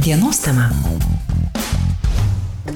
Dienos tema.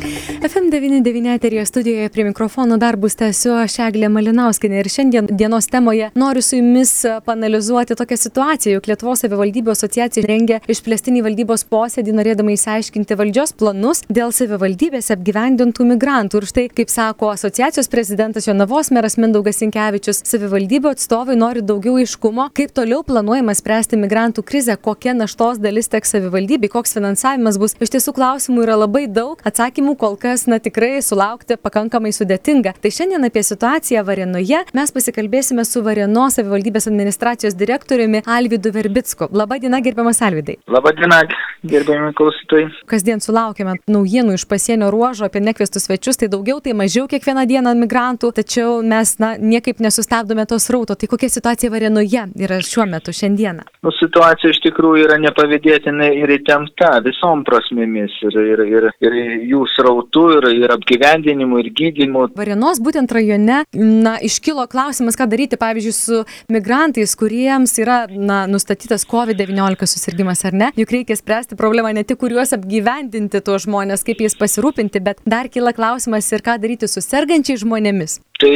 FM99 eterija studijoje prie mikrofono darbus tęsiu aš Eglė Malinauskinė ir šiandien dienos temoje noriu su jumis panalizuoti tokią situaciją, jog Lietuvos savivaldybių asociacija rengia išplėstinį valdybos posėdį, norėdama įsiaiškinti valdžios planus dėl savivaldybėse apgyvendintų migrantų. Ir štai, kaip sako asociacijos prezidentas Jonavos meras Mindaugas Sinkevičius, savivaldybių atstovai nori daugiau aiškumo, kaip toliau planuojama spręsti migrantų krizę, kokia naštos dalis teks savivaldybei, koks finansavimas bus. Iš tiesų klausimų yra labai daug, atsakymų kol kas na tikrai sulaukti pakankamai sudėtinga. Tai šiandien apie situaciją Varėnoje mes pasikalbėsime su Varėnos savivaldybės administracijos direktoriumi Alvidu Verbicku. Labadiena, gerbiamas Alvidai. Labadiena, gerbiami klausytojai. Kasdien sulaukime naujienų iš pasienio ruožo apie nekvestus svečius, tai daugiau, tai mažiau kiekvieną dieną migrantų, tačiau mes na, niekaip nesustabdome tos rauto. Tai kokia situacija Varėnoje yra šiuo metu šiandieną? Nu, situacija iš tikrųjų yra nepavydėtina ir įtempta visom prasmėmis ir, ir, ir, ir jų srautų ir, ir apgyvendinimu, ir gydymu. Varėnos būtent rajone, na, iškilo klausimas, ką daryti, pavyzdžiui, su migrantais, kuriems yra, na, nustatytas COVID-19 susirgymas ar ne. Juk reikia spręsti problemą ne tik kuriuos apgyvendinti tuos žmonės, kaip jais pasirūpinti, bet dar kyla klausimas ir ką daryti su sergančiais žmonėmis. Tai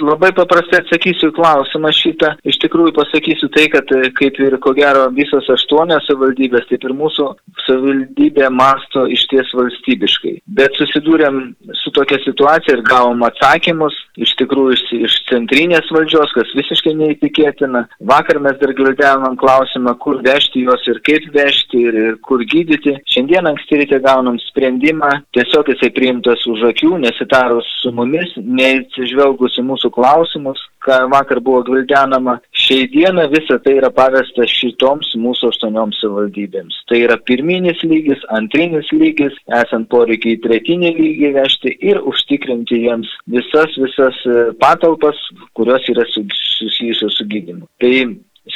labai paprastai atsakysiu klausimą šitą. Iš tikrųjų pasakysiu tai, kad kaip ir ko gero visos aštuonios savivaldybės, taip ir mūsų savivaldybė masto iš ties valstybiškai. Bet susidūrėm su tokia situacija ir gavom atsakymus iš tikrųjų iš, iš centrinės valdžios, kas visiškai neįtikėtina. Vakar mes dar gvildenom klausimą, kur vežti juos ir kaip vežti ir, ir kur gydyti. Šiandien anksti ryte gaunam sprendimą, tiesiog jisai priimtas už akių, nesitarus su mumis, neatsižvelgiant atsižvelgus į mūsų klausimus, ką vakar buvo gvildenama, šiai dieną visa tai yra pavesta šitoms mūsų aštuonioms savivaldybėms. Tai yra pirminis lygis, antrinis lygis, esant poreikiai į tretinį lygį vežti ir užtikrinti jiems visas, visas e, patalpas, kurios yra susijusios su gydymu. Tai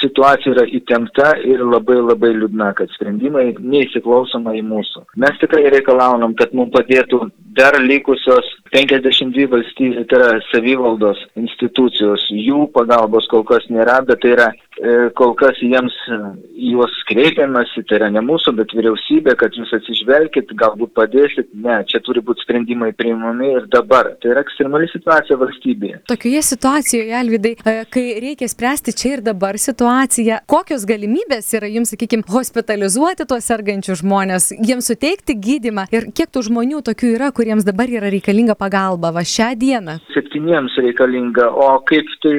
situacija yra įtempta ir labai labai liūdna, kad sprendimai neįsiklausoma į mūsų. Mes tikrai reikalaunam, kad mums padėtų dar likusios 52 valstybės, tai yra savivaldos institucijos, jų pagalbos kol kas nėra, bet tai yra e, kol kas jiems e, juos kreipiamasi, tai yra ne mūsų, bet vyriausybė, kad jūs atsižvelkit, galbūt padėsit, ne, čia turi būti sprendimai priimami ir dabar. Tai yra ekstremali situacija valstybėje. Tokioje situacijoje, Elvidai, e, kai reikia spręsti čia ir dabar situaciją, kokios galimybės yra jums, sakykime, hospitalizuoti tuos sergančius žmonės, jiems suteikti gydimą ir kiek tų žmonių tokių yra, kuriems dabar yra reikalinga pagalba va šią dieną? Septyniems reikalinga, o kaip tai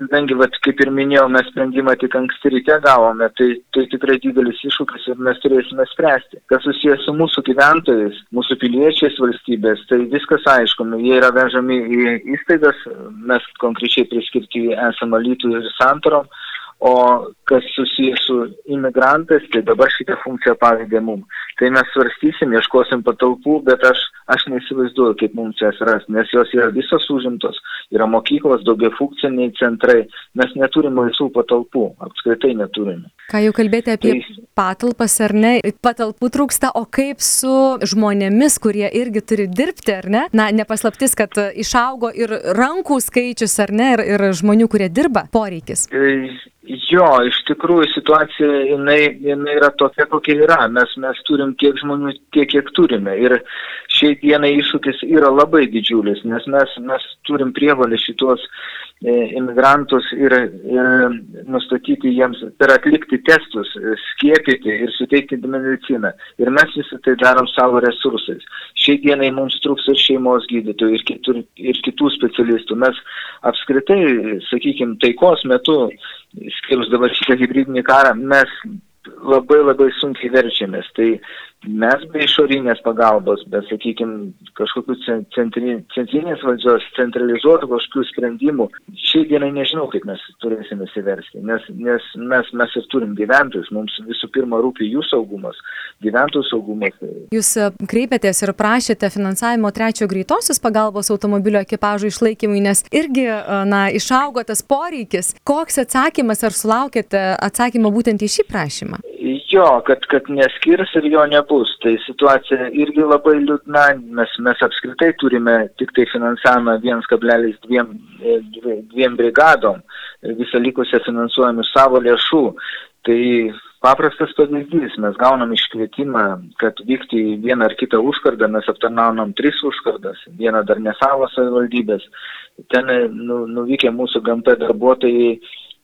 kadangi, vat, kaip ir minėjau, mes sprendimą tik anksti ryte gavome, tai, tai tikrai didelis iššūkis ir mes turėsime spręsti. Kas susijęs su mūsų gyventojais, mūsų piliečiais valstybės, tai viskas aišku, jie yra vežami į įstaigas, mes konkrečiai priskirti esame lytų ir santorom, o kas susijęs su imigrantais, tai dabar šitą funkciją pavydė mum. Tai mes svarstysim, ieškosim patalpų, bet aš, aš neįsivaizduoju, kaip mums jas ras, nes jos yra visos užimtos, yra mokyklos, daugia funkciniai centrai, mes neturim laisvų patalpų, apskritai neturime. Ką jau kalbėti apie tai... patalpas ar ne, patalpų trūksta, o kaip su žmonėmis, kurie irgi turi dirbti, ar ne? Na, nepaslaptis, kad išaugo ir rankų skaičius, ar ne, ir, ir žmonių, kurie dirba poreikis. Tai Jo, iš tikrųjų situacija jinai, jinai yra tokia, kokia yra. Mes, mes turim tiek žmonių, tiek, kiek turime. Ir šiai dienai iššūkis yra labai didžiulis, nes mes, mes turim prievalį šitos e, imigrantus ir, ir nustatyti jiems, per atlikti testus, skiepyti ir suteikti mediciną. Ir mes visą tai darom savo resursais. Šiai dienai mums trūks ir šeimos gydytojų, ir, kitur, ir kitų specialistų. Mes apskritai, sakykime, taikos metu skirus dabar šitą hybridinį karą, mes labai labai sunkiai verčiamės. Tai mes be išorinės pagalbos, be, sakykime, kažkokių centri, centrinės valdžios, centralizuotų kažkokių sprendimų, šiai dienai nežinau, kaip mes turėsime įsiversti, nes, nes mes, mes ir turim gyventojus, mums visų pirma rūpi jų saugumas, gyventojų saugumas. Jūs e, kreipėtės ir prašėte finansavimo trečio greitosios pagalbos automobilio ekipažų išlaikymui, nes irgi, e, na, išaugo tas poreikis. Koks atsakymas, ar sulaukėte atsakymą būtent į šį prašymą? Jo, kad, kad neskirs ir jo nebus. Tai situacija irgi labai liūdna, mes, mes apskritai turime tik tai finansavimą 1,2 e, brigadom, visą likusią finansuojame savo lėšų. Tai Paprastas pavyzdys, mes gaunam iškvietimą, kad vykti į vieną ar kitą užkardą, mes aptarnaunam tris užkardas, vieną dar ne savo savivaldybės. Ten nu, nuvykę mūsų GMP darbuotojai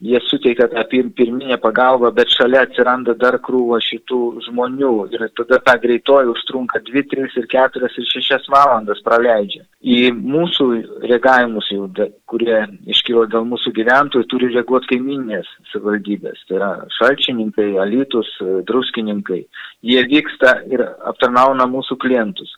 jie suteikia tą pir, pirminę pagalbą, bet šalia atsiranda dar krūva šitų žmonių ir tada ta greitoji užtrunka 2, 3 ir 4 ir 6 valandas praleidžia. Į mūsų reagavimus, jau, kurie iškylo dėl mūsų gyventojų, turi reaguoti kaiminės savivaldybės, tai yra šalčininkai, alytus, druskininkai. Jie vyksta ir aptarnauna mūsų klientus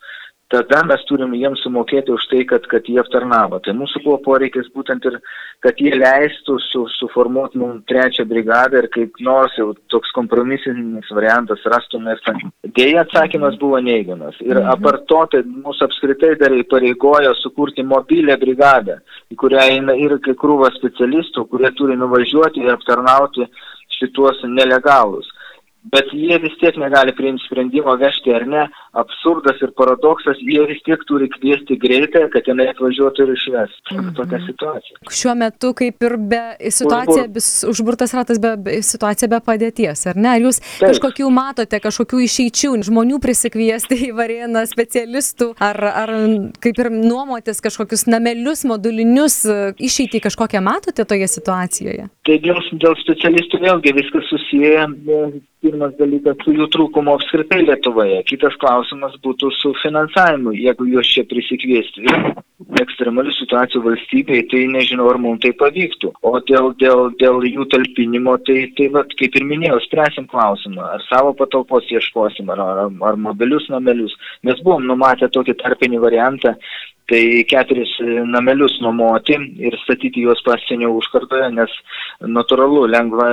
tada mes turim jiems sumokėti už tai, kad, kad jie aptarnavo. Tai mūsų buvo poreikis būtent ir, kad jie leistų su, suformuoti mums trečią brigadą ir kaip nors jau toks kompromisinis variantas ten. Dėja atsakymas buvo neigiamas. Ir mhm. apart to, tai mūsų apskritai dar įpareigojo sukurti mobilę brigadą, į kurią eina ir kai krūva specialistų, kurie turi nuvažiuoti ir aptarnauti šituos nelegalus bet jie vis tiek negali priimti sprendimo vežti ar ne. Absurdas ir paradoksas, jie vis tiek turi kviesti greitą, kad jinai atvažiuotų ir išves. -hmm. Tokia situacija. Šiuo metu kaip ir be situacija, Užbur... užburtas ratas be, be situacija be padėties, ar ne? Ar jūs Taip. kažkokių matote, kažkokių išeičių, žmonių prisikviesti į varieną specialistų, ar, ar kaip ir nuomotis kažkokius namelius, modulinius, išeitį kažkokią matote toje situacijoje? Tai dėl, dėl specialistų vėlgi viskas susiję pirmas dalykas su jų trūkumu apskritai Lietuvoje. Kitas klausimas būtų su finansavimu, jeigu juos čia prisikviesti. Ekstremalių situacijų valstybėje, tai nežinau, ar mums tai pavyktų. O dėl, dėl, dėl jų talpinimo, tai, tai vat, kaip ir minėjau, spręsim klausimą, ar savo patalpos ieškosim, ar, ar, ar mobilius namelius. Mes buvom numatę tokį tarpinį variantą, tai keturis namelius nuomoti ir statyti juos pasienio užkardoje, nes natūralu lengva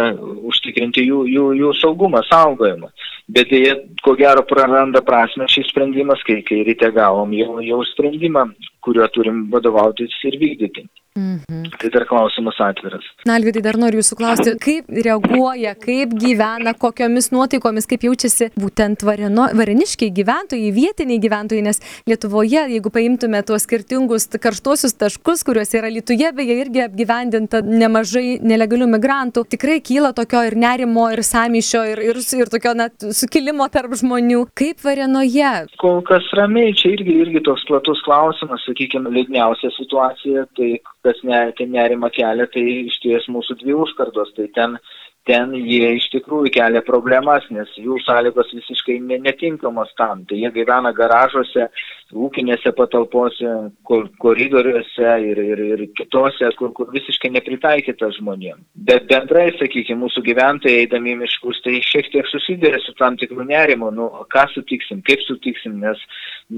užtikrinti jų, jų, jų saugumą, saugojimą. Bet jie, ko gero, praranda prasme šis sprendimas, kai, kai ryte gavom jau, jau sprendimą, kuriuo turim vadovautis ir vykdyti. Mhm. Tai dar klausimas atviras. Na, Alvidai, dar noriu jūsų klausti, kaip reaguoja, kaip gyvena, kokiomis nuotaikomis, kaip jaučiasi būtent vareno, vareniškiai gyventojai, vietiniai gyventojai, nes Lietuvoje, jeigu paimtume tuos skirtingus karštuosius taškus, kuriuose yra Lietuvoje, beje, irgi apgyvendinta nemažai nelegalių migrantų, tikrai kyla tokio ir nerimo, ir samyšio, ir, ir, ir tokio net sukilimo tarp žmonių. Kaip varenoje? Kol kas ramiai, čia irgi, irgi toks platus klausimas, sakykime, liūdniausia situacija, tai kas ne, nerima kelia, tai iš ties mūsų dvi užkardos, tai ten ten jie iš tikrųjų kelia problemas, nes jų sąlygos visiškai netinkamos tam. Tai jie gyvena garažuose, ūkinėse patalpose, koridoriuose ir, ir, ir kitose, kur, kur visiškai nepritaikyta žmonėm. Bet bendrai, sakykime, mūsų gyventojai eidami miškus, tai šiek tiek susiduria su tam tikrų nerimo, nu, ką sutiksim, kaip sutiksim, nes,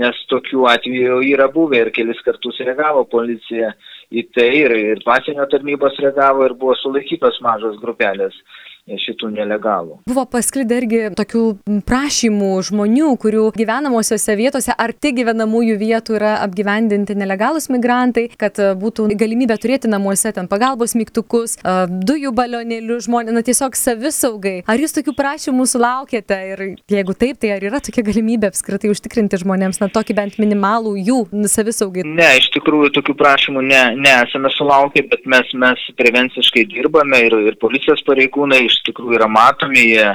nes tokių atvejų yra buvę ir kelis kartus reagavo policija į tai ir, ir pasienio tarnybos reagavo ir buvo sulaikytos mažos grupelės šitų nelegalų. Buvo pasklidę irgi tokių prašymų žmonių, kurių gyvenamosiose vietose arti gyvenamųjų vietų yra apgyvendinti nelegalus migrantai, kad e, būtų galimybė turėti namuose ten pagalbos mygtukus, e, dujų balionėlių žmonės, na tiesiog savisaugai. Ar jūs tokių prašymų sulaukėte ir jeigu taip, tai ar yra tokia galimybė apskritai užtikrinti žmonėms, na tokį bent minimalų jų savisaugai? Ne, iš tikrųjų tokių prašymų ne, nesame sulaukę, bet mes, mes prevenciškai dirbame ir, ir policijos pareigūnai iš tikrųjų yra matomi, jie,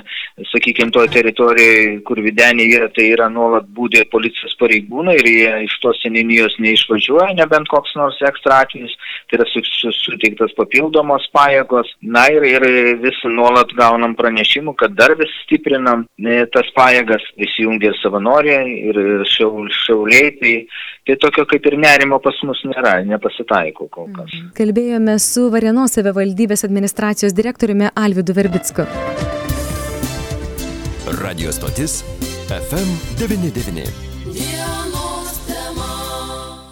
sakykime, toje teritorijoje, kur videnė yra, tai yra nuolat būdė policijos pareigūnai ir jie iš tos seninijos neišvažiuoja, nebent koks nors ekstra atvejis, tai yra su, su, suteiktas papildomos pajėgos. Na ir, ir vis nuolat gaunam pranešimų, kad dar vis stiprinam ne, tas pajėgas, įsijungia savanoriai, ir, ir šiaul, šiauliai, tai, tai tokio kaip ir nerimo pas mus nėra, nepasitaiko kol kas. Mhm. Kalbėjome su Varėnos savivaldybės administracijos direktoriumi Alvidu Verbicku. Radio stotis FM 99.